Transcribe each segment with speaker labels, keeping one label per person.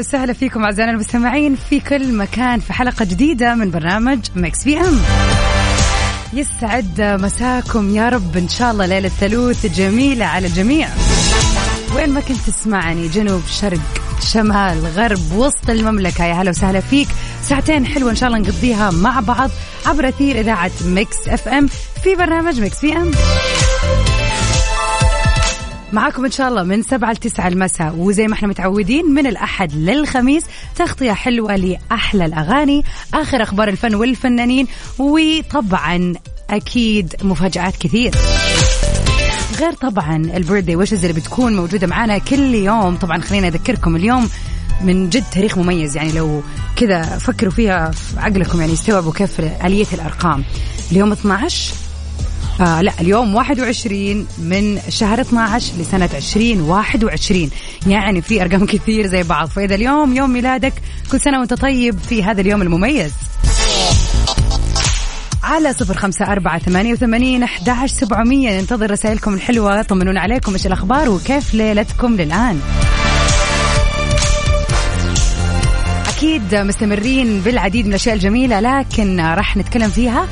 Speaker 1: وسهلا فيكم أعزائنا المستمعين في كل مكان في حلقة جديدة من برنامج Mix PM. يسعد مساكم يا رب إن شاء الله ليلة ثلوث جميلة على الجميع. وين ما كنت تسمعني جنوب شرق شمال غرب وسط المملكة يا هلا وسهلا فيك. ساعتين حلوة إن شاء الله نقضيها مع بعض عبر أثير إذاعة Mix FM في برنامج Mix PM. معاكم إن شاء الله من سبعة لتسعة المساء. وزي ما إحنا متعودين من الأحد للخميس تغطية حلوة لأحلى الأغاني آخر أخبار الفن والفنانين وطبعا أكيد مفاجآت كثير. غير طبعا البيرثدي ويشز اللي بتكون موجودة معنا كل يوم. طبعا خلينا أذكركم اليوم من جد تاريخ مميز يعني لو كذا فكروا فيها في عقلكم يعني استوعبوا كيف آلية الأرقام. اليوم 12 آه لا اليوم 21 من شهر 12 لسنة 2021 يعني في أرقام كثير زي بعض. فإذا اليوم يوم ميلادك كل سنة وأنت طيب في هذا اليوم المميز. على صفر خمسة أربعة ثمانية وثمانين أحد سبعمية. ننتظر رسائلكم الحلوة طمنونا عليكم إيش الأخبار وكيف ليلتكم للآن. أكيد مستمرين بالعديد من الأشياء الجميلة لكن راح نتكلم فيها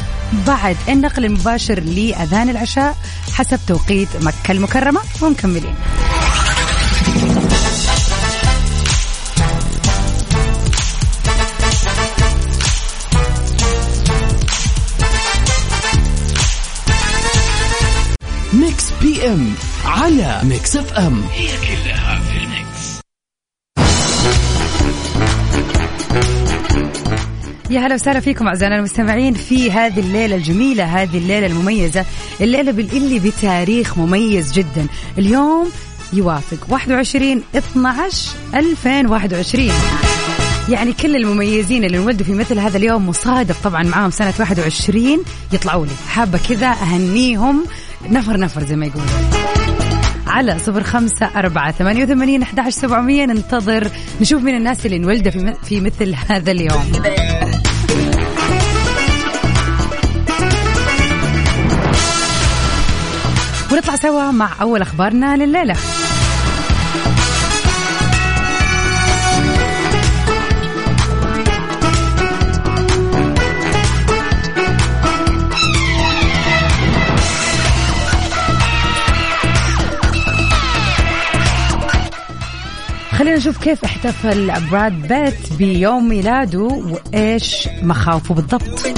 Speaker 1: بعد النقل المباشر لأذان العشاء حسب توقيت مكة المكرمة. ومكملين.
Speaker 2: Mix PM على Mix FM. هي كلها في الميكس.
Speaker 1: يا هلا وسهلا فيكم أعزائنا المستمعين في هذه الليلة الجميلة هذه الليلة المميزة الليلة اللي بتاريخ مميز جدا. اليوم يوافق 21 12 2021 يعني كل المميزين اللي انولدوا في مثل هذا اليوم مصادف طبعا معاهم سنة 21 يطلعوا لي. حابة كذا أهنيهم نفر نفر زي ما يقولوا. على صفر خمسة أربعة ثمانية وثمانين أحد سبعمية. ننتظر نشوف من الناس اللي انولدوا في مثل هذا اليوم. ونطلع سوا مع أول أخبارنا لليلة. خلينا نشوف كيف احتفل براد بيت بيوم ميلاده وإيش مخاوفه بالضبط.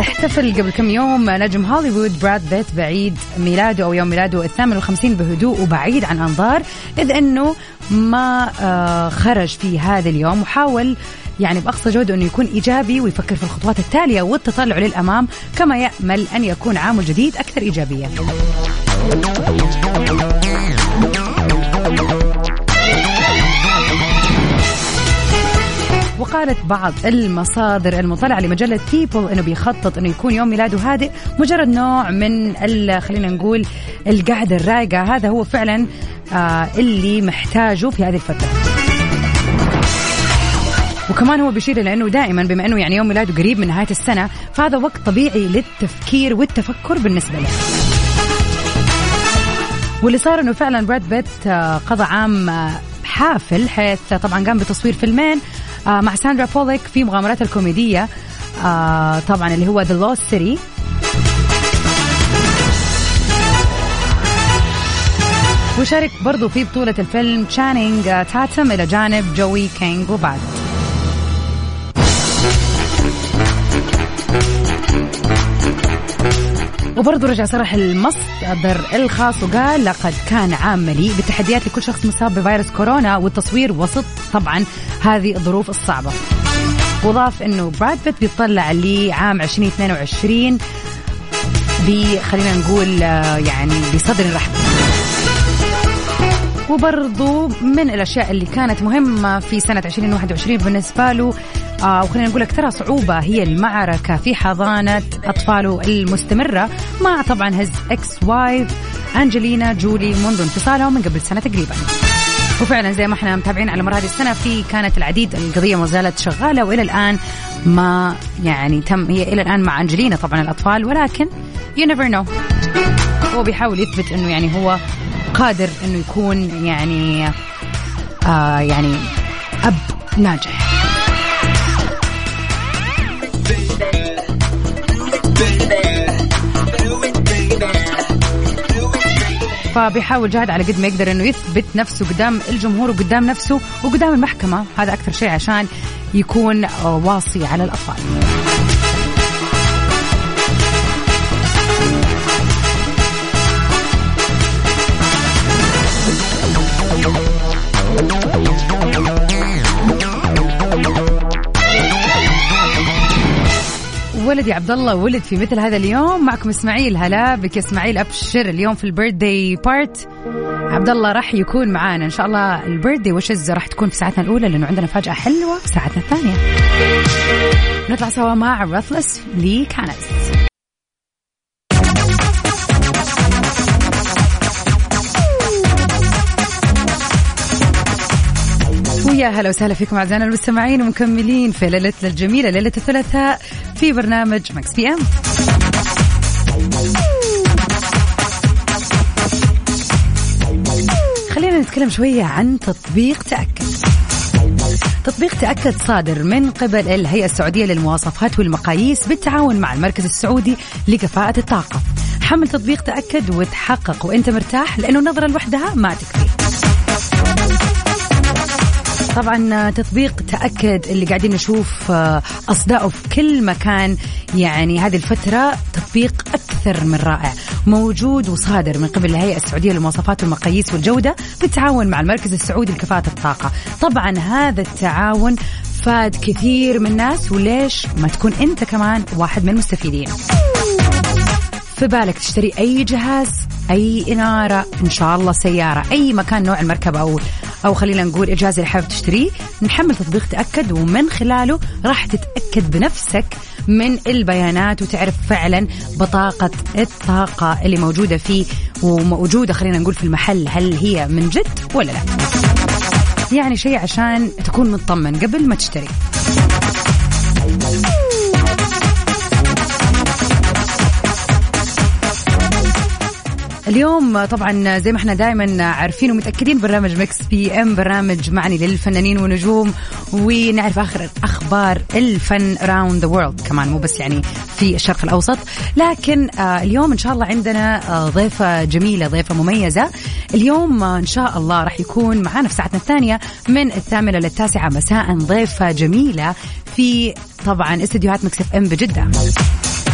Speaker 1: احتفل قبل كم يوم نجم هوليوود براد بيت بعيد ميلاده أو يوم ميلاده الثامن والخمسين بهدوء وبعيد عن أنظار إذ إنه ما آه، خرج في هذا اليوم وحاول يعني بأقصى جهده إنه يكون إيجابي ويفكر في الخطوات التالية والتطلع للأمام كما يأمل أن يكون عامه الجديد أكثر إيجابية. وقالت بعض المصادر المطلعة لمجلة بيبل إنه بيخطط إنه يكون يوم ميلاده هادئ مجرد نوع من خلينا نقول القعدة الرايقة. هذا هو فعلا آه اللي محتاجه في هذه الفترة. وكمان هو بيشير إلى إنه دائما بما إنه يعني يوم ميلاده قريب من نهاية السنة فهذا وقت طبيعي للتفكير والتفكر بالنسبة له. واللي صار إنه فعلا براد بيت آه، قضى عام آه، حافل حيث طبعا قام بتصوير فيلمين. مع ساندرا بوليك في مغامرات الكوميدية آه، طبعا اللي هو The Lost City وشارك برضو في بطولة الفيلم تشانينج آه، تاتم إلى جانب جوي كينج وبعد. وبرضه رجع صرح المصدر الخاص وقال لقد كان عام مليء بالتحديات لكل شخص مصاب بفيروس كورونا والتصوير وسط طبعا هذه الظروف الصعبة. وضاف إنه براد بيت بيطلع لعام 2022 ب خلينا نقول آه، يعني بصدر رحب وبرضو من الأشياء اللي كانت مهمة في سنة 2021 بالنسبة له آه وخلينا نقول لك ترى صعوبة هي المعركة في حضانة أطفاله المستمرة مع طبعا his ex-wife أنجلينا جولي منذ انفصالهم من قبل سنة تقريبا. وفعلا زي ما إحنا متابعين على مر هذه السنة في كانت العديد القضية ما زالت شغالة وإلى الآن ما يعني تم هي إلى الآن مع أنجلينا طبعا الأطفال ولكن you never know هو بيحاول يثبت إنه يعني هو قادر إنه يكون يعني آه يعني أب ناجح. فبيحاول جاهد على قد ما يقدر إنه يثبت نفسه قدام الجمهور وقدام نفسه وقدام المحكمة. هذا أكثر شيء عشان يكون واصي على الأطفال. ولدي عبد الله ولد في مثل هذا اليوم. معكم إسماعيل. هلا بك إسماعيل. أبشر اليوم في البيرثدي بارت عبد الله راح يكون معانا. إن شاء الله ال birthday wishes راح تكون في ساعتنا الأولى لأنه عندنا مفاجأة حلوة في ساعتنا الثانية. نطلع سوا مع ruthlessly ويا هلا وسهلا فيكم أعزائنا المستمعين ومكملين في ليلتنا الجميلة ليلة الثلاثاء في برنامج Mix PM خلينا نتكلم شوية عن تطبيق تأكد. تطبيق تأكد صادر من قبل الهيئة السعودية للمواصفات والمقاييس بالتعاون مع المركز السعودي لكفاءة الطاقة. حمل تطبيق تأكد وتحقق وانت مرتاح لأنه النظرة لوحدها ما تكفي. طبعا تطبيق تأكد اللي قاعدين نشوف آه، أصداؤه في كل مكان. يعني هذه الفترة تطبيق أكثر من رائع موجود وصادر من قبل الهيئة السعودية للمواصفات والمقاييس والجودة بالتعاون مع المركز السعودي لكفاءة الطاقة. طبعا هذا التعاون فاد كثير من الناس وليش ما تكون أنت كمان واحد من المستفيدين؟ في بالك تشتري أي جهاز أي إنارة إن شاء الله سيارة أي مكان نوع المركبة أو أو خلينا نقول الجهاز اللي حابب تشتريه نحمل تطبيق تأكد ومن خلاله راح تتأكد بنفسك من البيانات وتعرف فعلا بطاقة الطاقة اللي موجودة فيه وموجودة خلينا نقول في المحل هل هي من جد ولا لا؟ يعني شيء عشان تكون مطمن قبل ما تشتري. اليوم طبعا زي ما إحنا دائما عارفين ومتأكدين برنامج Mix PM برنامج معني للفنانين ونجوم ونعرف آخر أخبار الفن round the world كمان مو بس يعني في الشرق الأوسط. لكن آه اليوم إن شاء الله عندنا آه ضيفة جميلة ضيفة مميزة. اليوم آه إن شاء الله راح يكون معنا في ساعتنا الثانية من الثامنة للتاسعة مساء ضيفة جميلة في طبعا استديوهات Mix FM بجدة.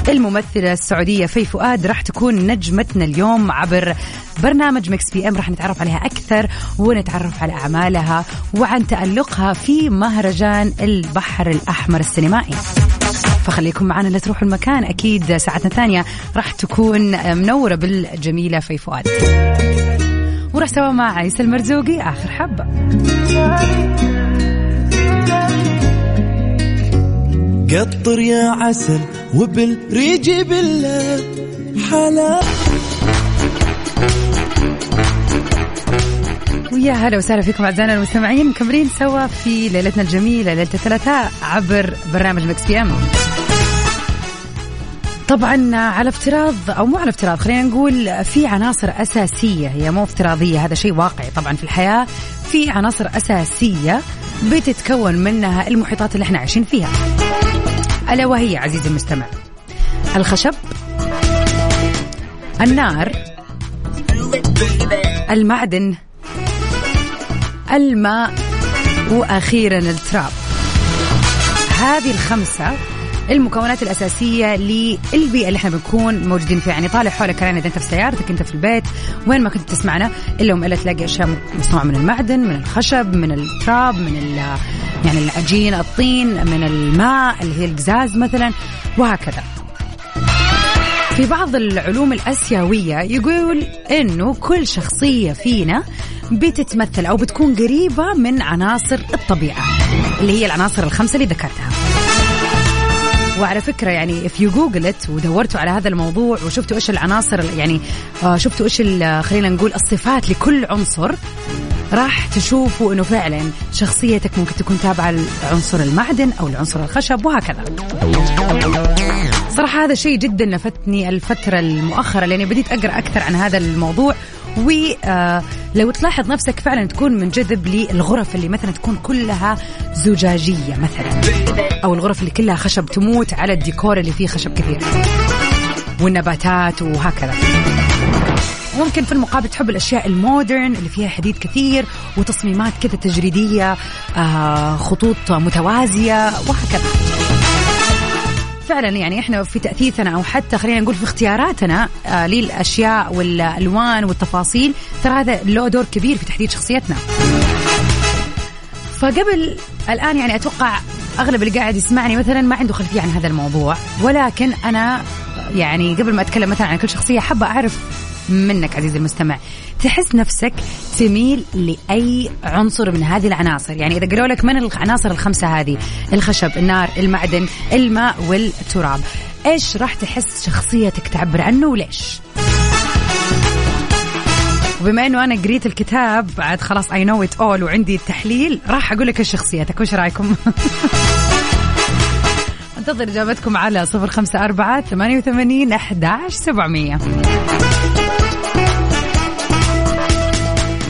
Speaker 1: الممثلة السعودية في فؤاد راح تكون نجمتنا اليوم عبر برنامج Mix PM راح نتعرف عليها أكثر ونتعرف على أعمالها وعن تألقها في مهرجان البحر الأحمر السينمائي. فخليكم معنا لا تروحوا المكان. أكيد ساعتنا الثانية راح تكون منورة بالجميلة في فؤاد. وراح سوا مع عيسى المرزوقي آخر حبة
Speaker 3: قطر يا عسل وبالريج بالله. حلا.
Speaker 1: ويا هلا وسهلا فيكم أعزائنا المستمعين مكملين سوا في ليلتنا الجميلة ليلة الثلاثاء عبر برنامج Mix PM. طبعا على افتراض أو مو على افتراض خلينا نقول في عناصر أساسية. هي مو افتراضية هذا شيء واقعي طبعا في الحياة. في عناصر أساسية بتتكون منها المحيطات اللي إحنا عايشين فيها. ألا وهي عزيزي المستمع. الخشب النار المعدن الماء وأخيرا التراب. هذه الخمسة المكونات الأساسية للبيئة اللي إحنا بنكون موجودين فيها. يعني طالع حولك الان إذا أنت في سيارتك أنت في البيت وين ما كنت تسمعنا إلا وما الا تلاقي أشياء مصنوعة من المعدن من الخشب من التراب من يعني العجين الطين من الماء اللي هي القزاز مثلا وهكذا. في بعض العلوم الأسيوية يقول إنه كل شخصية فينا بتتمثل أو بتكون قريبة من عناصر الطبيعة اللي هي العناصر الخمسة اللي ذكرتها. وعلى فكرة يعني if you جوجلت ودورتوا على هذا الموضوع وشفتوا إيش العناصر يعني آه شفتوا إيش خلينا نقول الصفات لكل عنصر راح تشوفوا إنه فعلا شخصيتك ممكن تكون تابعة لعنصر المعدن أو لعنصر الخشب وهكذا. صراحة هذا شيء جدا لفتني الفترة المؤخرة لأني بديت أقرأ أكثر عن هذا الموضوع ولو تلاحظ نفسك فعلا تكون منجذب للغرف اللي مثلا تكون كلها زجاجية مثلا. أو الغرف اللي كلها خشب تموت على الديكور اللي فيه خشب كثير. والنباتات وهكذا. ممكن في المقابل تحب الأشياء المودرن اللي فيها حديد كثير وتصميمات كذا تجريدية آه خطوط متوازية وهكذا. فعلا يعني إحنا في تأثيثنا أو حتى خلينا نقول في اختياراتنا آه للأشياء والألوان والتفاصيل ترى هذا له دور كبير في تحديد شخصيتنا. فقبل الآن يعني أتوقع أغلب اللي قاعد يسمعني مثلا ما عنده خلفية عن هذا الموضوع ولكن أنا يعني قبل ما أتكلم مثلا عن كل شخصية حابه أعرف منك عزيزي المستمع. تحس نفسك تميل لأي عنصر من هذه العناصر؟ يعني إذا قالوا لك من العناصر الخمسة هذه؟ الخشب النار المعدن الماء والتراب. إيش راح تحس شخصيتك تعبر عنه وليش؟ وبما إنه أنا قريت الكتاب بعد خلاص اي نو ات اول وعندي التحليل راح أقول لك شخصيتك. وش رأيكم؟ انتظر إجابتكم على صفر خمسة أربعة ثمانية وثمانين أحداش سبعمية.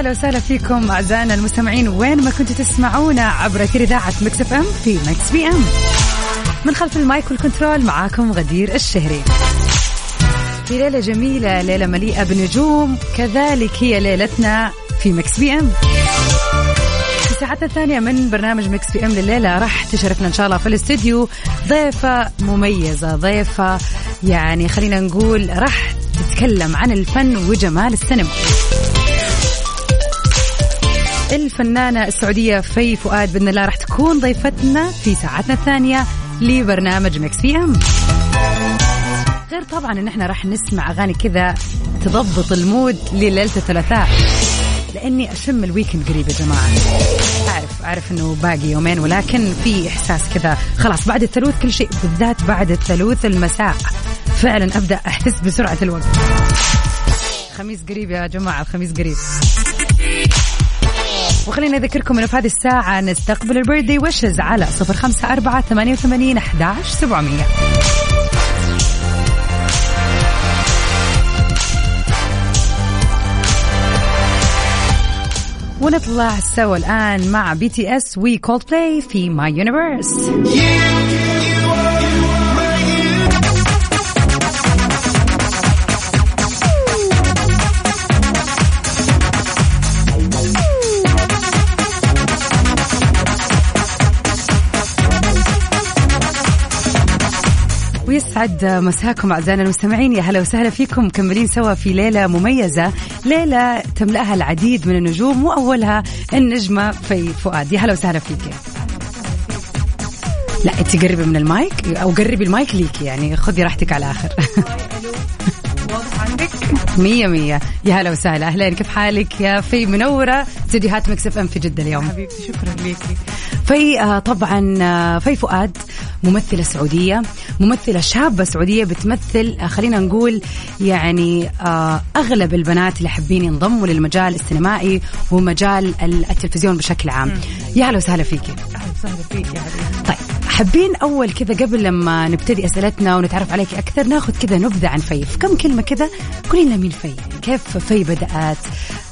Speaker 1: هلا وسهلا فيكم أعزائنا المستمعين وين ما كنتوا تسمعونا عبر أثير إذاعة Mix FM في Mix PM. من خلف ال mic وال control معاكم غدير الشهري. في ليلة جميلة ليلة مليئة بنجوم. كذلك هي ليلتنا في Mix PM. في ساعتنا الثانية من برنامج Mix PM لليلة راح تشرفنا إن شاء الله في الاستديو ضيفة مميزة ضيفة يعني خلينا نقول راح تتكلم عن الفن وجمال السينما. الفنانة السعودية في فؤاد بإذن الله راح تكون ضيفتنا في ساعتنا الثانية لبرنامج Mix PM. غير طبعا إن إحنا راح نسمع أغاني كذا تضبط ال mood لليلة الثلاثاء. لأني أشم ال weekend قريب يا جماعة. اعرف أعرف إنه باقي يومين ولكن في إحساس كذا. خلاص بعد الثلوث كل شيء بالذات بعد الثلوث المساء. فعلا أبدأ أحس بسرعة الوقت. خميس قريب يا جماعة الخميس قريب. وخلينا نذكركم إنه في هذه الساعة نستقبل ال birthday wishes على صفر خمسة أربعة ثمانية وثمانين أحداش سبعمية. ونطلع سوا الآن مع BTS و Coldplay في My Universe ويسعد مساكم أعزائنا المستمعين يا هلا وسهلا فيكم. مكملين سوا في ليلة مميزة ليلة تملأها العديد من النجوم وأولها النجمة في فؤاد. يا هلا وسهلا فيك. لا انت قربي من المايك أو قربي المايك ليكي يعني خذي راحتك على الآخر مية مية. يا هلا وسهلا. أهلين كيف حالك؟ يا في منورة. استديوهات Mix FM في جدة اليوم.
Speaker 4: حبيبتي شكرا ليكي.
Speaker 1: في آه طبعا آه في فؤاد ممثلة سعودية ممثلة شابة سعودية بتمثل آه خلينا نقول يعني أغلب البنات اللي حابين ينضموا للمجال السينمائي ومجال التلفزيون بشكل عام. يا هلا وسهلا فيكي
Speaker 4: أهلا وسهلا فيك يا حبيبتي
Speaker 1: طيب حابين أول كذا قبل لما نبتدي أسئلتنا ونتعرف عليك أكثر ناخذ كذا نبذة عن في في كم كلمة كذا؟ قولي لنا مين في كيف في بدأت؟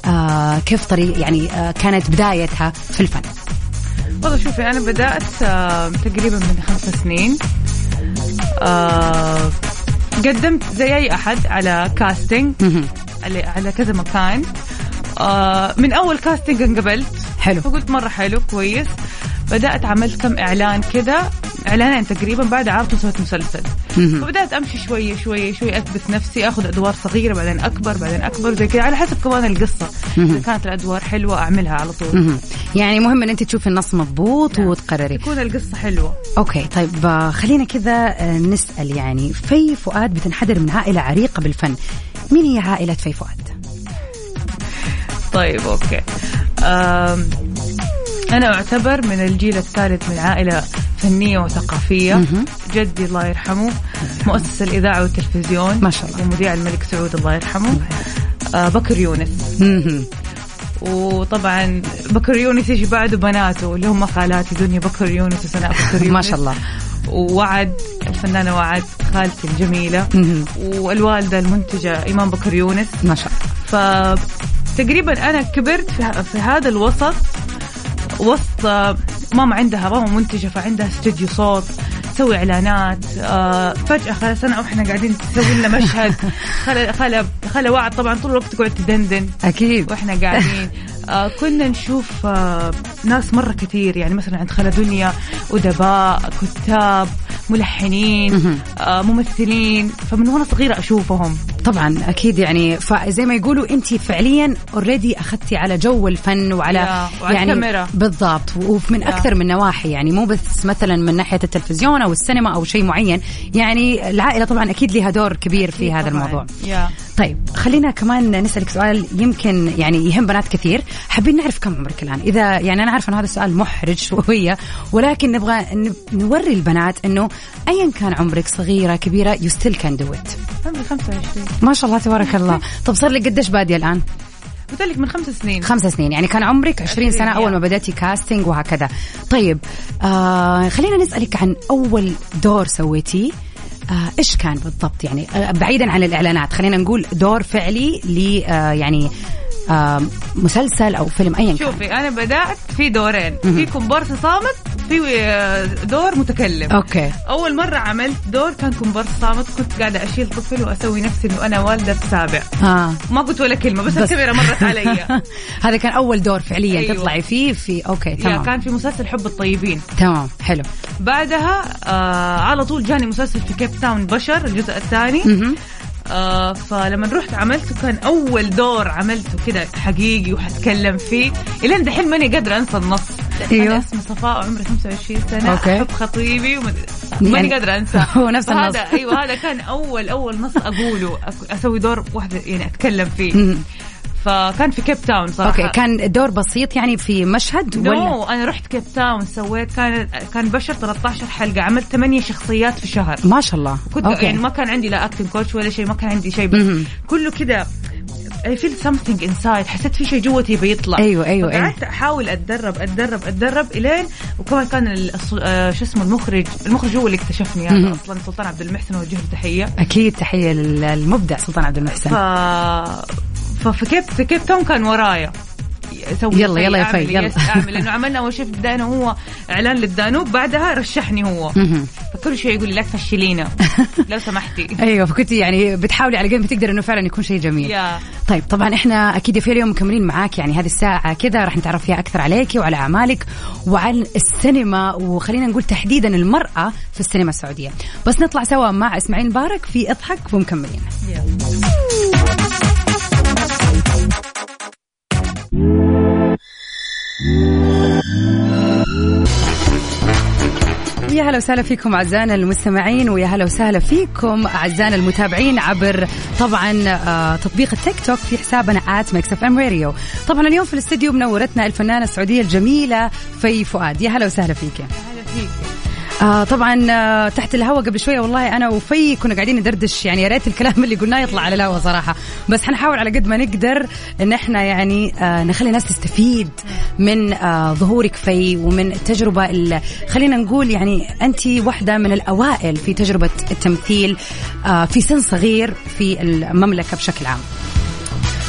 Speaker 1: آه كيف طريق يعني آه كانت بدايتها في الفن؟
Speaker 4: والله شوفي أنا بدأت آه، تقريبا من خمس سنين. آه، قدمت زي أي أحد على كاستنج على كذا مكان. آه، من أول كاستنج انقبلت.
Speaker 1: حلو.
Speaker 4: فقلت مرة حلو كويس. بدأت عملت كم إعلان كذا. اعلانين تقريبا بعد عرض سويت مسلسل. فبدأت أمشي شوية شوية شوية أثبت نفسي أخذ أدوار صغيرة بعدين أكبر بعدين أكبر زي كذا على حسب كمان القصة. إذا كانت الأدوار حلوة أعملها على طول.
Speaker 1: يعني مهم إن أنت تشوفي النص مضبوط وتقرري.
Speaker 4: تكون القصة حلوة.
Speaker 1: okay طيب آه، خلينا كذا آه، نسأل يعني في فؤاد بتنحدر من عائله عريقة بالفن. مين هي عائله في فؤاد؟
Speaker 4: طيب okay. أم أنا أعتبر من الجيل الثالث من عائلة فنية وثقافية.
Speaker 1: مهم.
Speaker 4: جدي الله يرحمه مؤسس الإذاعة والتلفزيون.
Speaker 1: ما شاء الله.
Speaker 4: ومذيع الملك سعود الله يرحمه. آه بكر يونس. وطبعا بكر يونس يجي بعده بناته اللي هم خالاتي دنيا بكر يونس وسناء بكر يونس.
Speaker 1: ما شاء الله.
Speaker 4: ووعد الفنانة وعد خالتي الجميلة. والوالدة المنتجة إيمان بكر يونس.
Speaker 1: ما شاء الله.
Speaker 4: فتقريبا أنا كبرت في, في هذا الوسط. وسط ماما عندها ماما منتجة فعندها استوديو صوت تسوي إعلانات. آه فجأة خلال سنة وإحنا قاعدين تسوي لنا مشهد. خالة خالة خالة وعد طبعا طول الوقت تقعد تدندن.
Speaker 1: أكيد.
Speaker 4: وإحنا قاعدين. آه كنا نشوف آه ناس مرة كثير. يعني مثلا عند خالة دنيا أدباء كتاب ملحنين آه ممثلين. فمن وأنا صغيرة أشوفهم.
Speaker 1: طبعا أكيد يعني فزي ما يقولوا أنت فعليا already أخذتي على جو الفن وعلى يعني
Speaker 4: الكاميرا.
Speaker 1: بالضبط. ومن. أكثر من نواحي يعني مو بس مثلا من ناحية التلفزيون أو السينما أو شيء معين. يعني العائلة طبعا أكيد لها دور كبير في هذا
Speaker 4: طبعاً.
Speaker 1: الموضوع.
Speaker 4: يا
Speaker 1: طيب خلينا كمان نسألك سؤال يمكن يعني يهم بنات كثير. حابين نعرف كم عمرك الآن؟ إذا يعني أنا عارفة أن هذا السؤال محرج شوية ولكن نبغى نوري البنات أنه أيا كان عمرك صغيرة كبيرة you still can do it.
Speaker 4: عمري 25
Speaker 1: ما شاء الله تبارك الله. طب صار لك قديش بادية الآن؟
Speaker 4: قلت لك من خمس سنين.
Speaker 1: خمس سنين. يعني كان عمرك 20 سنة
Speaker 4: 20
Speaker 1: أول ما بدأتي كاستنج وهكذا. طيب آه خلينا نسألك عن أول دور سويتيه. آه إيش كان بالضبط؟ يعني آه بعيدا عن الإعلانات خلينا نقول دور فعلي ل آه يعني آه مسلسل أو فيلم ايا كان.
Speaker 4: شوفي أنا بدأت في دورين. في كومبارس صامت في آه، دور متكلم.
Speaker 1: okay.
Speaker 4: أول مرة عملت دور كان كومبارس صامت كنت قاعدة أشيل طفل وأسوي نفسي إنه أنا والدة السابع.
Speaker 1: آه.
Speaker 4: ما قلت ولا كلمة بس,
Speaker 1: بس.
Speaker 4: الكاميرا مرت علي.
Speaker 1: هذا كان أول دور فعليا
Speaker 4: أيوة.
Speaker 1: تطلعي فيه في
Speaker 4: okay
Speaker 1: تمام.
Speaker 4: كان في مسلسل حب الطيبين.
Speaker 1: تمام حلو.
Speaker 4: بعدها آه على طول جاني مسلسل في كيب تاون بشر الجزء الثاني. آه فلما رحت عملته كان أول دور عملته كده حقيقي وحتكلم فيه إلين دحين ماني قادرة أنسى النص.
Speaker 1: أيوة.
Speaker 4: أنا اسمي صفاء وعمري 25 سنة
Speaker 1: okay.
Speaker 4: أحب خطيبي ومد...
Speaker 1: يعني
Speaker 4: قادرة أنسى
Speaker 1: هو نفس النص.
Speaker 4: هذا أيوه هذا كان اول أول نص أقوله أسوي دور واحدة يعني أتكلم فيه. فكان في كيب تاون صراحة
Speaker 1: okay كان دور بسيط يعني في مشهد
Speaker 4: نو
Speaker 1: ولا
Speaker 4: أنا رحت كيب تاون سويت كان كان بشر 13 حلقة عملت 8 شخصيات في شهر
Speaker 1: ما شاء الله
Speaker 4: كنت
Speaker 1: okay
Speaker 4: يعني ما كان عندي لا acting coach ولا شيء ما كان عندي شيء بس. كله كده I feel something inside. حسيت في شيء جوتي بيطلع.
Speaker 1: أيوة، أيوة، أيوة.
Speaker 4: قعدت أحاول أتدرب أتدرب أتدرب إلين وكمان كان آه، شو اسمه المخرج المخرج هو اللي اكتشفني
Speaker 1: مهم.
Speaker 4: هذا أصلا سلطان عبد المحسن وجه تحية.
Speaker 1: أكيد تحية للمبدع سلطان عبد المحسن.
Speaker 4: ف في كيب تاون كان ورايا. سوي
Speaker 1: يلا- يلا يا في، يلا.
Speaker 4: اعمل لأنه عملنا اول شيء في وهو إعلان للدانوب بعدها رشحني هو. فكل شيء يقول لي لا تفشلينا. لو سمحتي.
Speaker 1: أيوه فكنت يعني بتحاولي على قد ما تقدر إنه فعلا يكون شيء جميل. طيب طبعا إحنا أكيد في اليوم مكملين معاك يعني هذه الساعة كذا راح نتعرف فيها أكثر عليك وعلى أعمالك وعن السينما وخلينا نقول تحديدا المرأة في السينما السعودية. بس نطلع سوا مع إسماعيل مبارك في إضحك ومكملين. يا هلا وسهلا فيكم أعزائنا المستمعين ويا هلا وسهلا فيكم أعزائنا المتابعين عبر طبعا آه، تطبيق التيك توك في حسابنا at Mix FM Radio طبعا اليوم في الاستديو منورتنا الفنانة السعودية الجميلة في فؤاد. يا هلا وسهلا فيك
Speaker 4: هلا فيك.
Speaker 1: آه طبعا آه تحت الهواء قبل شوية والله أنا وفي كنا قاعدين ندردش يعني يا ريت الكلام اللي قلناه يطلع على الهواء صراحة. بس حنحاول على قد ما نقدر إن إحنا يعني آه نخلي الناس تستفيد من آه ظهورك في ومن التجربة ال- خلينا نقول يعني أنت واحدة من الأوائل في تجربة التمثيل آه في سن صغير في المملكة بشكل عام.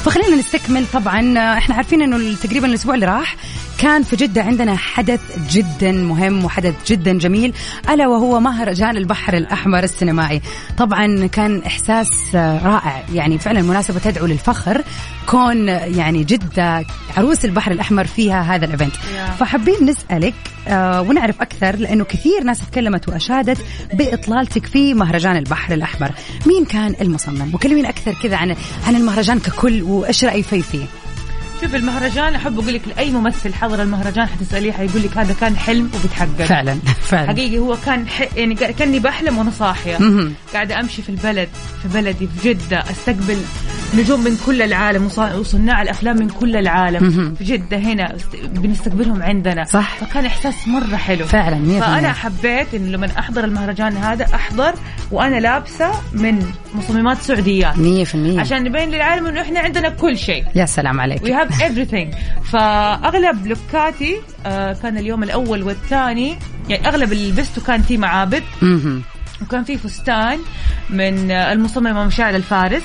Speaker 1: فخلينا نستكمل طبعا آه، إحنا عارفين إنه تقريبا الأسبوع اللي راح كان في جدة عندنا حدث جدا مهم وحدث جدا جميل ألا وهو مهرجان البحر الأحمر السينمائي. طبعا كان إحساس رائع يعني فعلا مناسبة تدعو للفخر كون يعني جدة عروس البحر الأحمر فيها هذا الإيفنت فحابين نسألك آه ونعرف أكثر لأنه كثير ناس تكلمت وأشادت بإطلالتك في مهرجان البحر الأحمر. مين كان المصمم؟ وكلمين أكثر كذا عن عن المهرجان ككل وإيش رأي في فيه؟
Speaker 4: شوف المهرجان أحب أقول لك لأي ممثل حضر المهرجان حتسأليه حيقول لك هذا كان حلم وبيتحقق
Speaker 1: فعلا فعلا.
Speaker 4: حقيقي هو كان ح... يعني كأني بحلم وأنا
Speaker 1: صاحية.
Speaker 4: قاعدة أمشي في البلد في بلدي في جدة أستقبل نجوم من كل العالم وصناع الأفلام من كل العالم. في جدة هنا بنستقبلهم عندنا.
Speaker 1: صح.
Speaker 4: فكان إحساس مرة حلو.
Speaker 1: فعلا 100%
Speaker 4: فأنا حبيت انه لما أحضر المهرجان هذا أحضر وأنا لابسة من مصممات سعوديات
Speaker 1: 100%
Speaker 4: عشان نبين للعالم إنه إحنا عندنا كل شيء.
Speaker 1: يا سلام عليك.
Speaker 4: we have everything. فأغلب لوكاتي آه، كان اليوم الأول والثاني يعني أغلب اللي لبسته كان في معابد.
Speaker 1: مهم.
Speaker 4: وكان في فستان من آه، المصممه مشاعل الفارس.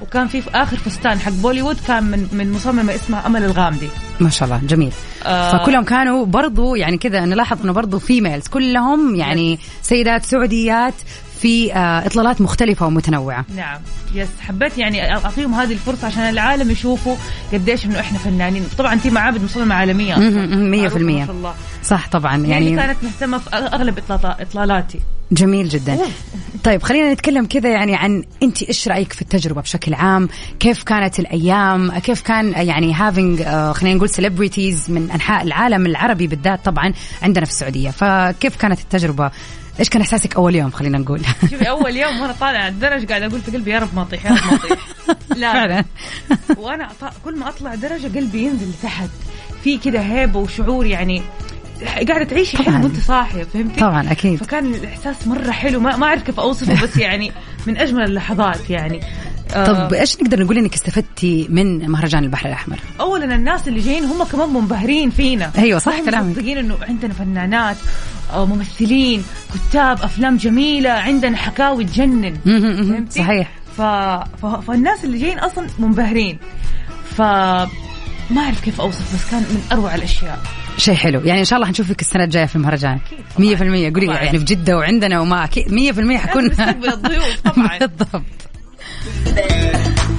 Speaker 4: وكان في آخر فستان حق بوليوود كان من من مصممه اسمها أمل الغامدي.
Speaker 1: ما شاء الله جميل.
Speaker 4: آه.
Speaker 1: فكلهم كانوا برضو يعني كذا نلاحظ إنه برضو females كلهم يعني سيدات سعوديات في آه إطلالات مختلفة ومتنوعة.
Speaker 4: نعم. yes حبيت يعني أعطيهم هذه الفرصة عشان العالم يشوفوا قديش إنه إحنا فنانين. طبعا في معابد مصممه عالمية.
Speaker 1: مهم، مهم، مية في
Speaker 4: معروفة
Speaker 1: المية.
Speaker 4: ما شاء الله.
Speaker 1: صح طبعا.
Speaker 4: يعني
Speaker 1: يعني
Speaker 4: كانت مهتمة في أغلب إطلالاتي.
Speaker 1: جميل جدا. طيب خلينا نتكلم كذا يعني عن أنت إيش رأيك في التجربة بشكل عام؟ كيف كانت الأيام؟ كيف كان يعني having خلينا نقول celebrities من أنحاء العالم العربي بالذات طبعا عندنا في السعودية. فكيف كانت التجربة؟ إيش كان إحساسك أول يوم؟ خلينا نقول.
Speaker 4: شوفي أول يوم وأنا طالعة على الدرج قاعدة أقول في قلبي يا رب ما أطيح يا رب ما أطيح. لا.
Speaker 1: فعلا.
Speaker 4: وأنا كل ما أطلع درجة قلبي ينزل لتحت. في كده هيبة وشعور يعني قاعدة تعيشي. حلم وأنت صاحية فهمتي؟
Speaker 1: طبعا أكيد
Speaker 4: فكان الإحساس مرة حلو ما, ما أعرف كيف أوصفه بس يعني من أجمل اللحظات يعني آه،
Speaker 1: طب إيش نقدر نقول إنك استفدتي من مهرجان البحر الأحمر
Speaker 4: اولا الناس اللي جايين هم كمان منبهرين فينا
Speaker 1: أيوة، صح كلامك.
Speaker 4: مصدقين إنه عندنا فنانات آه، ممثلين كتاب أفلام جميلة عندنا حكاوي تجنن. فهمتي؟
Speaker 1: صحيح
Speaker 4: ف... ف... فالناس اللي جايين أصلا منبهرين ف ما أعرف كيف أوصف بس كان من أروع الأشياء
Speaker 1: شيء حلو يعني إن شاء الله حنشوفك السنة الجاية في المهرجان
Speaker 4: طبعاً.
Speaker 1: 100% قولي. يعني في جدة وعندنا وما أكيد 100% حكون
Speaker 4: الضيوف طبعاً.
Speaker 1: بالضبط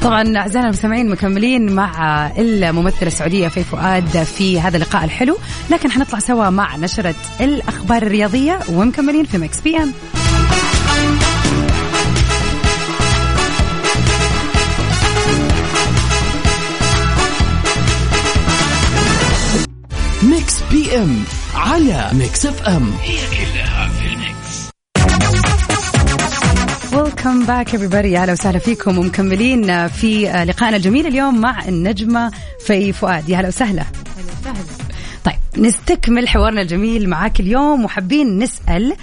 Speaker 1: طبعا أعزائنا المستمعين مكملين مع الممثله السعوديه في فؤاد في هذا اللقاء الحلو لكن حنطلع سوا مع نشرة الأخبار الرياضية ومكملين في
Speaker 2: Mix PM PM على Mix FM
Speaker 1: ويلكم باك everybody. أهلا وسهلا فيكم ومكملين في لقائنا الجميل اليوم مع النجمة في فؤاد. يا هلا وسهلا. طيب نستكمل حوارنا الجميل معاك اليوم وحابين نسأل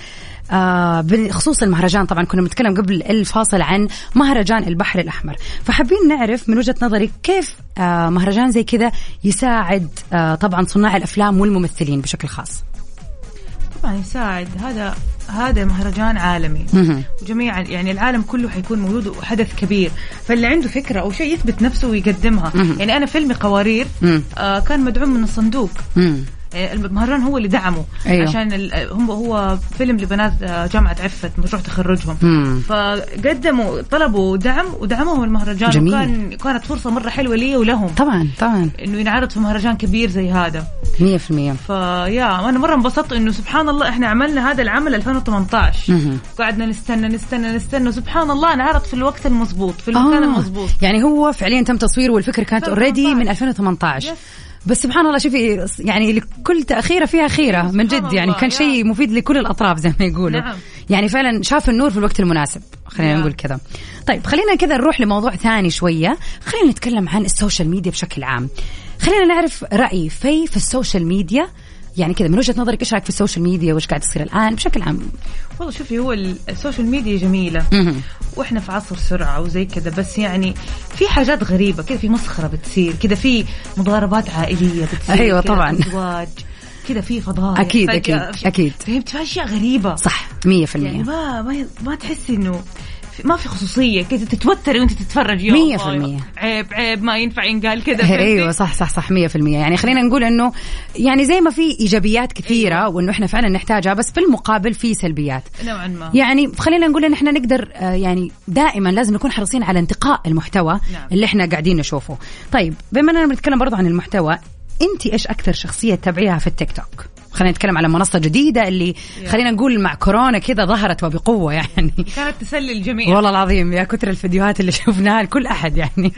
Speaker 1: آه بخصوص المهرجان طبعا كنا بنتكلم قبل الفاصل عن مهرجان البحر الأحمر. فحابين نعرف من وجهة نظرك كيف آه مهرجان زي كذا يساعد آه طبعا صناع الأفلام والممثلين بشكل خاص.
Speaker 4: طبعا يساعد. هذا هذا مهرجان عالمي.
Speaker 1: مهم.
Speaker 4: وجميع يعني العالم كله حيكون موجود وحدث كبير. فاللي عنده فكرة أو شيء يثبت نفسه ويقدمها. يعني أنا فيلمي قوارير. آه كان مدعوم من الصندوق. المهرجان هو اللي دعمه
Speaker 1: أيوه.
Speaker 4: عشان ال- هم هو فيلم لبنات آه، جامعة عفت مشروع تخرجهم
Speaker 1: مم.
Speaker 4: فقدموا طلبوا دعم ودعموهم المهرجان
Speaker 1: جميل.
Speaker 4: وكان كانت فرصة مرة حلوة لي ولهم
Speaker 1: طبعا طبعا
Speaker 4: إنه ينعرض في مهرجان كبير زي هذا
Speaker 1: 100%
Speaker 4: ف yeah أنا مرة انبسطت إنه سبحان الله إحنا عملنا هذا العمل 2018
Speaker 1: مهم.
Speaker 4: قعدنا نستنى نستنى نستنى سبحان الله انعرض في الوقت المضبوط في المكان
Speaker 1: آه.
Speaker 4: المضبوط
Speaker 1: يعني هو فعليا تم تصويره والفكرة كانت already من 2018
Speaker 4: yes.
Speaker 1: بس سبحان الله شوفي يعني لكل تأخيرة فيها خيرة من جد يعني كان. شيء مفيد لكل الأطراف زي ما يقولوا
Speaker 4: نعم.
Speaker 1: يعني فعلا شاف النور في الوقت المناسب خلينا
Speaker 4: يا.
Speaker 1: نقول كذا طيب خلينا كذا نروح لموضوع ثاني شوية خلينا نتكلم عن ال social media بشكل عام خلينا نعرف رأي في في ال social media يعني كذا من وجهة نظرك إيش رأيك في السوشيال ميديا وإيش قاعد يصير الآن بشكل عام
Speaker 4: والله شوفي هو ال- ال social media
Speaker 1: جميلة.
Speaker 4: وإحنا في عصر سرعة وزي كذا بس يعني في حاجات غريبة كذا في مسخرة بتصير كذا في مضاربات عائلية بتصير كذا
Speaker 1: طبعاً.
Speaker 4: في زواج كذا في فجأة
Speaker 1: أكيد،
Speaker 4: في-
Speaker 1: أكيد.
Speaker 4: فهمت في أشياء غريبة
Speaker 1: صح 100%
Speaker 4: يعني ما ما ما تحسي إنه ما في خصوصية كذا تتوتري وانت
Speaker 1: في المية.
Speaker 4: عيب عيب ما ينفع ينقال كذا؟
Speaker 1: أيوه صح صح صح 100% يعني خلينا نقول إنه يعني زي ما في إيجابيات كثيرة
Speaker 4: أيوة.
Speaker 1: وإنه إحنا فعلا نحتاجها بس في المقابل في سلبيات
Speaker 4: نوعا ما
Speaker 1: يعني خلينا نقول إن إحنا نقدر آه، يعني دائما لازم نكون حريصين على انتقاء المحتوى
Speaker 4: نعم.
Speaker 1: اللي إحنا قاعدين نشوفه طيب بما إننا بنتكلم برضو عن المحتوى أنت إيش أكثر شخصية تتابعيها في التيك توك خلينا نتكلم على منصة جديدة اللي. خلينا نقول مع كورونا كذا ظهرت وبقوة يعني.
Speaker 4: كانت تسلي الجميع.
Speaker 1: والله العظيم يا كثر الفيديوهات اللي شفناها لكل أحد يعني.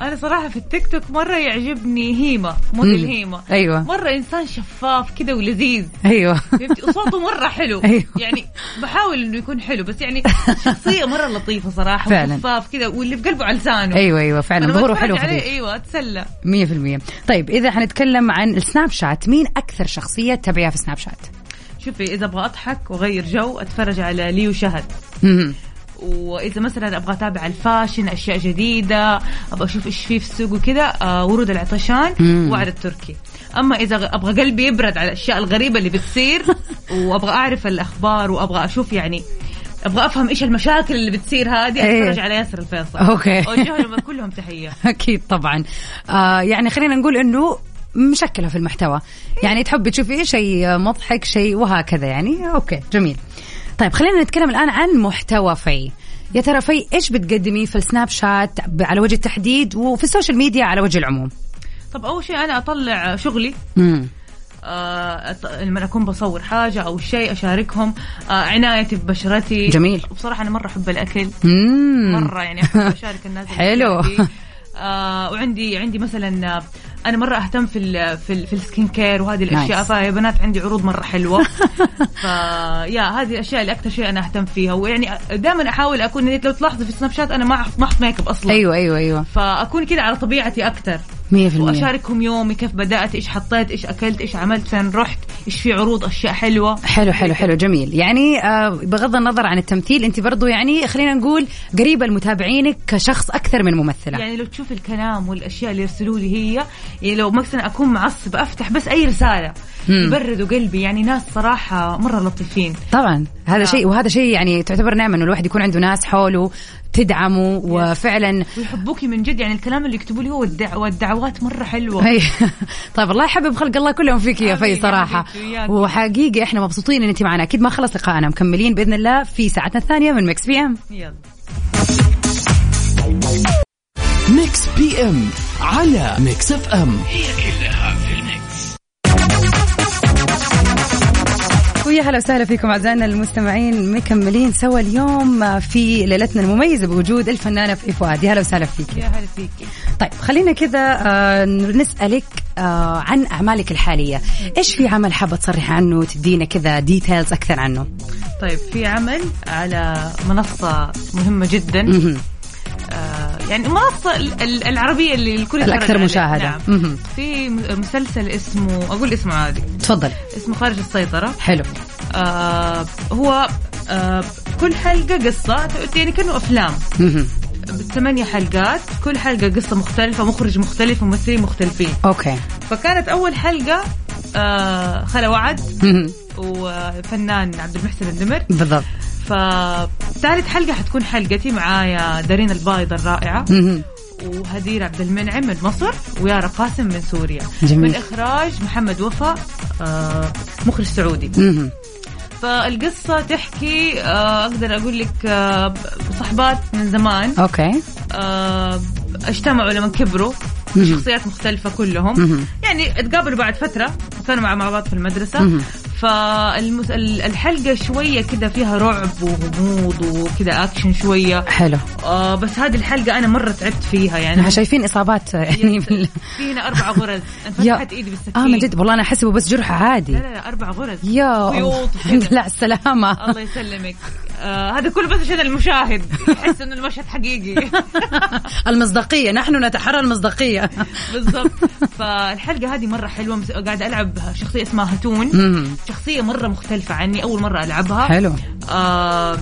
Speaker 4: أنا صراحة في التيك توك مرة يعجبني هيما موديل. هيما.
Speaker 1: أيوة.
Speaker 4: مرة إنسان شفاف كذا ولذيذ. أيوه. وصوته مرة حلو.
Speaker 1: أيوة.
Speaker 4: يعني بحاول إنه يكون حلو بس يعني شخصية مرة لطيفة صراحة
Speaker 1: فعلاً.
Speaker 4: وشفاف كذا واللي في قلبه على لسانه.
Speaker 1: أيوه أيوه فعلا. ظهوره حلو
Speaker 4: عليه أيوه أتسلى.
Speaker 1: 100% طيب إذا حنتكلم عن السناب شات مين أكثر شخصية تتابعيها في سناب شات
Speaker 4: شوفي إذا أبغى أضحك وأغير جو أتفرج على ليو شهد. وإذا مثلا أبغى أتابع ال fashion أشياء جديدة أبغى أشوف إيش في في السوق وكذا آه ورود العطشان. وعد التركي أما إذا أبغى قلبي يبرد على الأشياء الغريبة اللي بتصير وأبغى أعرف الأخبار وأبغى أشوف يعني أبغى أفهم إيش المشاكل اللي بتصير هذه
Speaker 1: إيه.
Speaker 4: أتفرج على ياسر الفيصل
Speaker 1: okay.
Speaker 4: اوجه لهم كلهم تحية
Speaker 1: أكيد طبعا آه يعني خلينا نقول إنه مشكلة في المحتوى. يعني تحبي تشوفي شيء مضحك شيء وهكذا يعني. okay جميل. طيب خلينا نتكلم الآن عن محتوى في يا ترى في إيش بتقدمي في السناب شات على وجه التحديد وفي ال social media على وجه العموم؟
Speaker 4: طب أول شيء أنا أطلع شغلي.
Speaker 1: امم
Speaker 4: آه، لما أكون بصور حاجة أو شيء أشاركهم. آه، عنايتي ببشرتي.
Speaker 1: جميل.
Speaker 4: بصراحة أنا مرة أحب الأكل.
Speaker 1: مم.
Speaker 4: مرة يعني أحب أشارك الناس
Speaker 1: حلو.
Speaker 4: آه وعندي عندي مثلا آه، أنا مرة أهتم في ال في, ال في ال skin care وهذه الأشياء
Speaker 1: nice.
Speaker 4: فيا بنات عندي عروض مرة حلوة. ف yeah هذه الأشياء اللي أكثر شيء أنا أهتم فيها. ويعني دائما أحاول أكون لو تلاحظي في سناب شات أنا ما ما أحط ميك اب أصلا.
Speaker 1: أيوه أيوه أيوه.
Speaker 4: فأكون كذا على طبيعتي أكثر.
Speaker 1: 100%
Speaker 4: وأشاركهم يومي كيف بدأت إيش حطيت إيش أكلت إيش عملت فين رحت إيش في عروض أشياء حلوة.
Speaker 1: حلو حلو حلو جميل. يعني آه بغض النظر عن التمثيل أنت برضو يعني خلينا نقول قريبة لمتابعينك كشخص أكثر من ممثلة.
Speaker 4: يعني لو تشوف الكلام والأشياء اللي يرسلوا لي هي يعني لو مثلا أكون معصبه أفتح بس أي
Speaker 1: رسالة.
Speaker 4: يبردوا قلبي. يعني ناس صراحة مرة لطيفين.
Speaker 1: طبعا. هذا
Speaker 4: آه.
Speaker 1: شيء وهذا شيء يعني تعتبر نعمة إنه الواحد يكون عنده ناس حوله تدعمه وفعلا
Speaker 4: ويحبوكي من جد يعني الكلام اللي يكتبوا لي هو والدع... والدعوات مرة حلوة.
Speaker 1: هي. طيب الله يحبب خلق الله كلهم فيك يا في
Speaker 4: صراحة.
Speaker 1: وحقيقي إحنا مبسوطين إن أنت معنا. أكيد ما خلص لقائنا. مكملين بإذن الله في ساعتنا الثانية من Mix PM
Speaker 4: يلا.
Speaker 2: Mix PM على Mix FM
Speaker 1: ويا هلا وسهلا فيكم أعزائنا المستمعين مكملين سوا اليوم في ليلتنا المميزة بوجود الفنانة في فؤاد يا هلا وسهلا فيك.
Speaker 4: يا هلا فيكي
Speaker 1: طيب خلينا كذا آه، نسألك آه، عن أعمالك الحالية. إيش في عمل حابة تصرحي عنه؟ تدينا كذا details أكثر عنه.
Speaker 4: طيب في عمل على منصة مهمة جدا. يعني المنصه ال- ال- العربية اللي الكل
Speaker 1: الأكثر. مشاهدة.
Speaker 4: نعم. في مسلسل اسمه أقول اسمه عادي.
Speaker 1: تفضل.
Speaker 4: اسمه خارج السيطرة.
Speaker 1: حلو.
Speaker 4: آه هو آه كل حلقة قصة يعني كأنه أفلام.
Speaker 1: مهم.
Speaker 4: ثمانية حلقات كل حلقة قصة مختلفة مخرج مختلف وممثلين مختلفين.
Speaker 1: أوكي.
Speaker 4: فكانت أول حلقة آه خلا وعد. وفنان عبد المحسن النمر.
Speaker 1: بالضبط.
Speaker 4: فثالث حلقة حتكون حلقتي معايا دارين البايضة الرائعة. وهدير عبد المنعم من مصر ويارا قاسم من سوريا
Speaker 1: جميل.
Speaker 4: من إخراج محمد وفا آه مخرج سعودي. فالقصة تحكي آه أقدر أقول لك آه صحبات من زمان
Speaker 1: أوكي
Speaker 4: آه اجتمعوا لما كبروا. شخصيات مختلفة كلهم. يعني تقابلوا بعد فترة وكانوا مع بعض في المدرسة. فالحلقة شوية كده فيها رعب وغموض وكده أكشن شوية.
Speaker 1: حلو.
Speaker 4: آه بس هذه الحلقة أنا مرة تعبت فيها يعني.
Speaker 1: إحنا شايفين إصابات يعني في
Speaker 4: هنا أربع غرز. انفتحت إيدي بالسكين
Speaker 1: آه من جد. والله أنا أحسبه بس جرح عادي.
Speaker 4: لا لا لا أربع غرز.
Speaker 1: يا.
Speaker 4: وكذا.
Speaker 1: الحمد لله على السلامة.
Speaker 4: الله يسلمك. آه هذا كله بس عشان المشاهد. يحس إنه المشهد حقيقي.
Speaker 1: المصداقية نحن نتحرى المصداقية.
Speaker 4: بالضبط. فالحلقة هذه مرة حلوة. قاعدة ألعب شخصية اسمها هتون. شخصية مرة مختلفة عني. أول مرة ألعبها.
Speaker 1: حلو.
Speaker 4: آه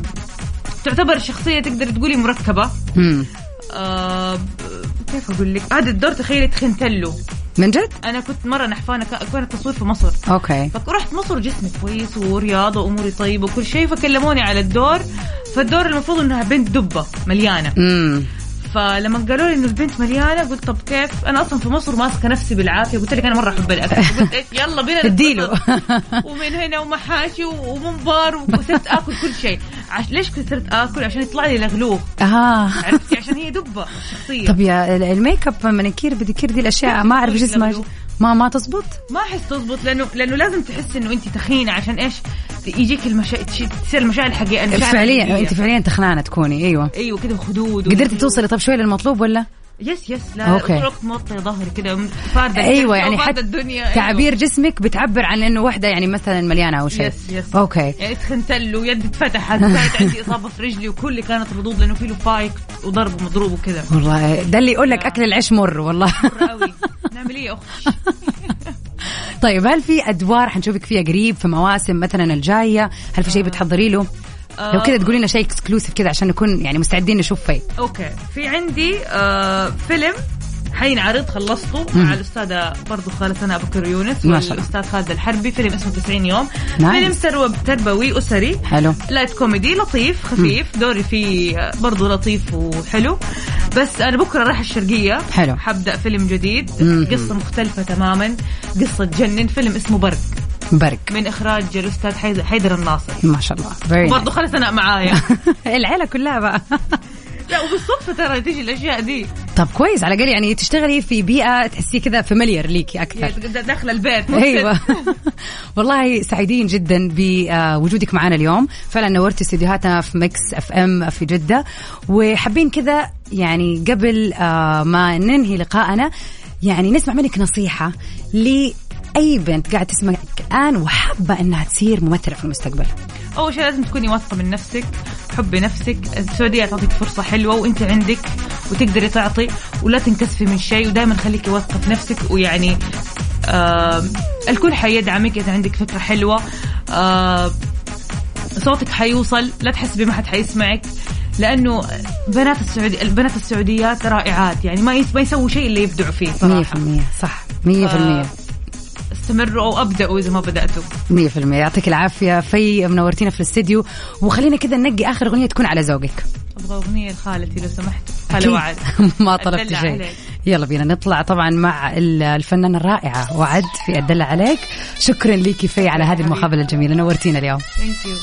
Speaker 4: تعتبر شخصية تقدر تقولي
Speaker 1: مركبة.
Speaker 4: آه كيف أقول لك؟ هذا الدور تخيلي تخنتله
Speaker 1: من جد؟
Speaker 4: أنا كنت مرة نحفانة ك- كان التصوير في مصر.
Speaker 1: أوكي.
Speaker 4: فرحت مصر جسمي كويس ورياضة واموري طيبة وكل شيء فكلموني على الدور. فالدور المفروض إنها بنت دبة مليانة.
Speaker 1: امم
Speaker 4: فلما قالوا لي إنه البنت مليانة قلت طب كيف؟ أنا أصلا في مصر ماسكة نفسي بالعافية. قلت لك أنا مرة أحب الأكل. قلت إيش، يلا بينا
Speaker 1: اديله.
Speaker 4: ومن هنا ومحاشي وممبار وصرت آكل كل شيء. عش... ليش كنت صرت آكل؟ عشان يطلع لي لغلوغ
Speaker 1: آه.
Speaker 4: عرفتي؟ عشان هي دبة الشخصيه
Speaker 1: طب يا ال- الميك أب مانيكير بديكير دي الأشياء ما أعرف إيش اسمها ما ما تزبط؟
Speaker 4: ما أحس تزبط لأنه لأنه لازم تحس إنه أنت تخينة عشان إيش؟ يجيك المشا... تصير المشاعر الحقيقية
Speaker 1: فعليا. أنت فعليا تخنانة تكوني أيوه.
Speaker 4: أيوه كده خدود
Speaker 1: قدرتي توصلي طب شوي للمطلوب ولا؟
Speaker 4: يس يس لا. طول الوقت موطي ظهري كده فاردة
Speaker 1: أيوه يعني حتى
Speaker 4: الدنيا أيوة.
Speaker 1: تعبير جسمك بتعبر عن إنه وحدة يعني مثلا مليانة أو شيء.
Speaker 4: يس يس.
Speaker 1: أوكي.
Speaker 4: يعني تخنتل ويدي اتفتحت كانت عندي إصابة في رجلي وكل كانت ردود لأنه في له فايك وضرب ومضروب وكذا
Speaker 1: والله ده اللي يقول لك أكل العيش مر والله.
Speaker 4: مرة قوي إيه يا أختي
Speaker 1: طيب هل في أدوار حنشوفك فيها قريب في مواسم مثلا الجاية؟ هل في شيء بتحضري له؟ لو كذا تقولي لنا شيء exclusive كذا عشان نكون يعني مستعدين نشوف فيه.
Speaker 4: okay. في عندي آه فيلم حينعرض خلصته مع الأستاذة برضو خالد سناء بكر يونس. والأستاذ خالد الحربي فيلم اسمه 90 يوم. فيلم تربوي أسري.
Speaker 1: حلو.
Speaker 4: light comedy لطيف خفيف. دوري فيه برضو لطيف وحلو. بس أنا بكرة رايح الشرقية.
Speaker 1: حلو.
Speaker 4: حبدا فيلم جديد.
Speaker 1: مم.
Speaker 4: قصة مختلفة تماما. قصة تجنن. فيلم اسمه برق.
Speaker 1: برق
Speaker 4: من إخراج الأستاذ حيدر, الناصر.
Speaker 1: ما شاء الله.
Speaker 4: خالد سناء معايا.
Speaker 1: العيلة كلها بقى.
Speaker 4: لا وبالصدفة ترى تيجي الأشياء دي.
Speaker 1: طب كويس على الأقل يعني تشتغلي في بيئة تحسي كذا familiar ليكي أكثر.
Speaker 4: داخله البيت.
Speaker 1: أيوه. والله سعيدين جدا بوجودك معنا اليوم. فعلا نورتي استديوهاتنا في Mix FM في جدة. وحابين كذا يعني قبل آه، ما ننهي لقائنا يعني نسمع منك نصيحة لأي بنت قاعدة تسمعك الآن وحابة إنها تصير ممثلة في المستقبل.
Speaker 4: أول شيء لازم تكوني واثقة من نفسك حبي نفسك. السعودية تعطيك فرصة حلوة وأنت عندك وتقدري تعطي ولا تنكسفي من شيء ودائما خليكي واثقة في نفسك ويعني آه الكل حيدعمك إذا عندك فكرة حلوة آه صوتك حيوصل لا تحسبي ما حد حيسمعك لأنه بنات السعودي البنات السعوديات رائعات يعني ما. ما يسووا شيء اللي يبدعوا فيه
Speaker 1: 100%
Speaker 4: صراحة
Speaker 1: صح 100%
Speaker 4: آه. استمروا أو أبدأوا إذا ما بدأتوا.
Speaker 1: 100% يعطيك العافية. في منورتينا في الاستديو. وخلينا كذا ننقي آخر أغنية تكون على ذوقك.
Speaker 4: أبغى أغنية لخالتي لو سمحت. خالة وعد
Speaker 1: ما طلبت شيء. يلا بينا. نطلع طبعا مع ال- الفنانة الرائعة وعد في الدلة عليك. شكرا لك في على هذه المقابلة الجميلة. نورتينا اليوم.
Speaker 4: ثانك يو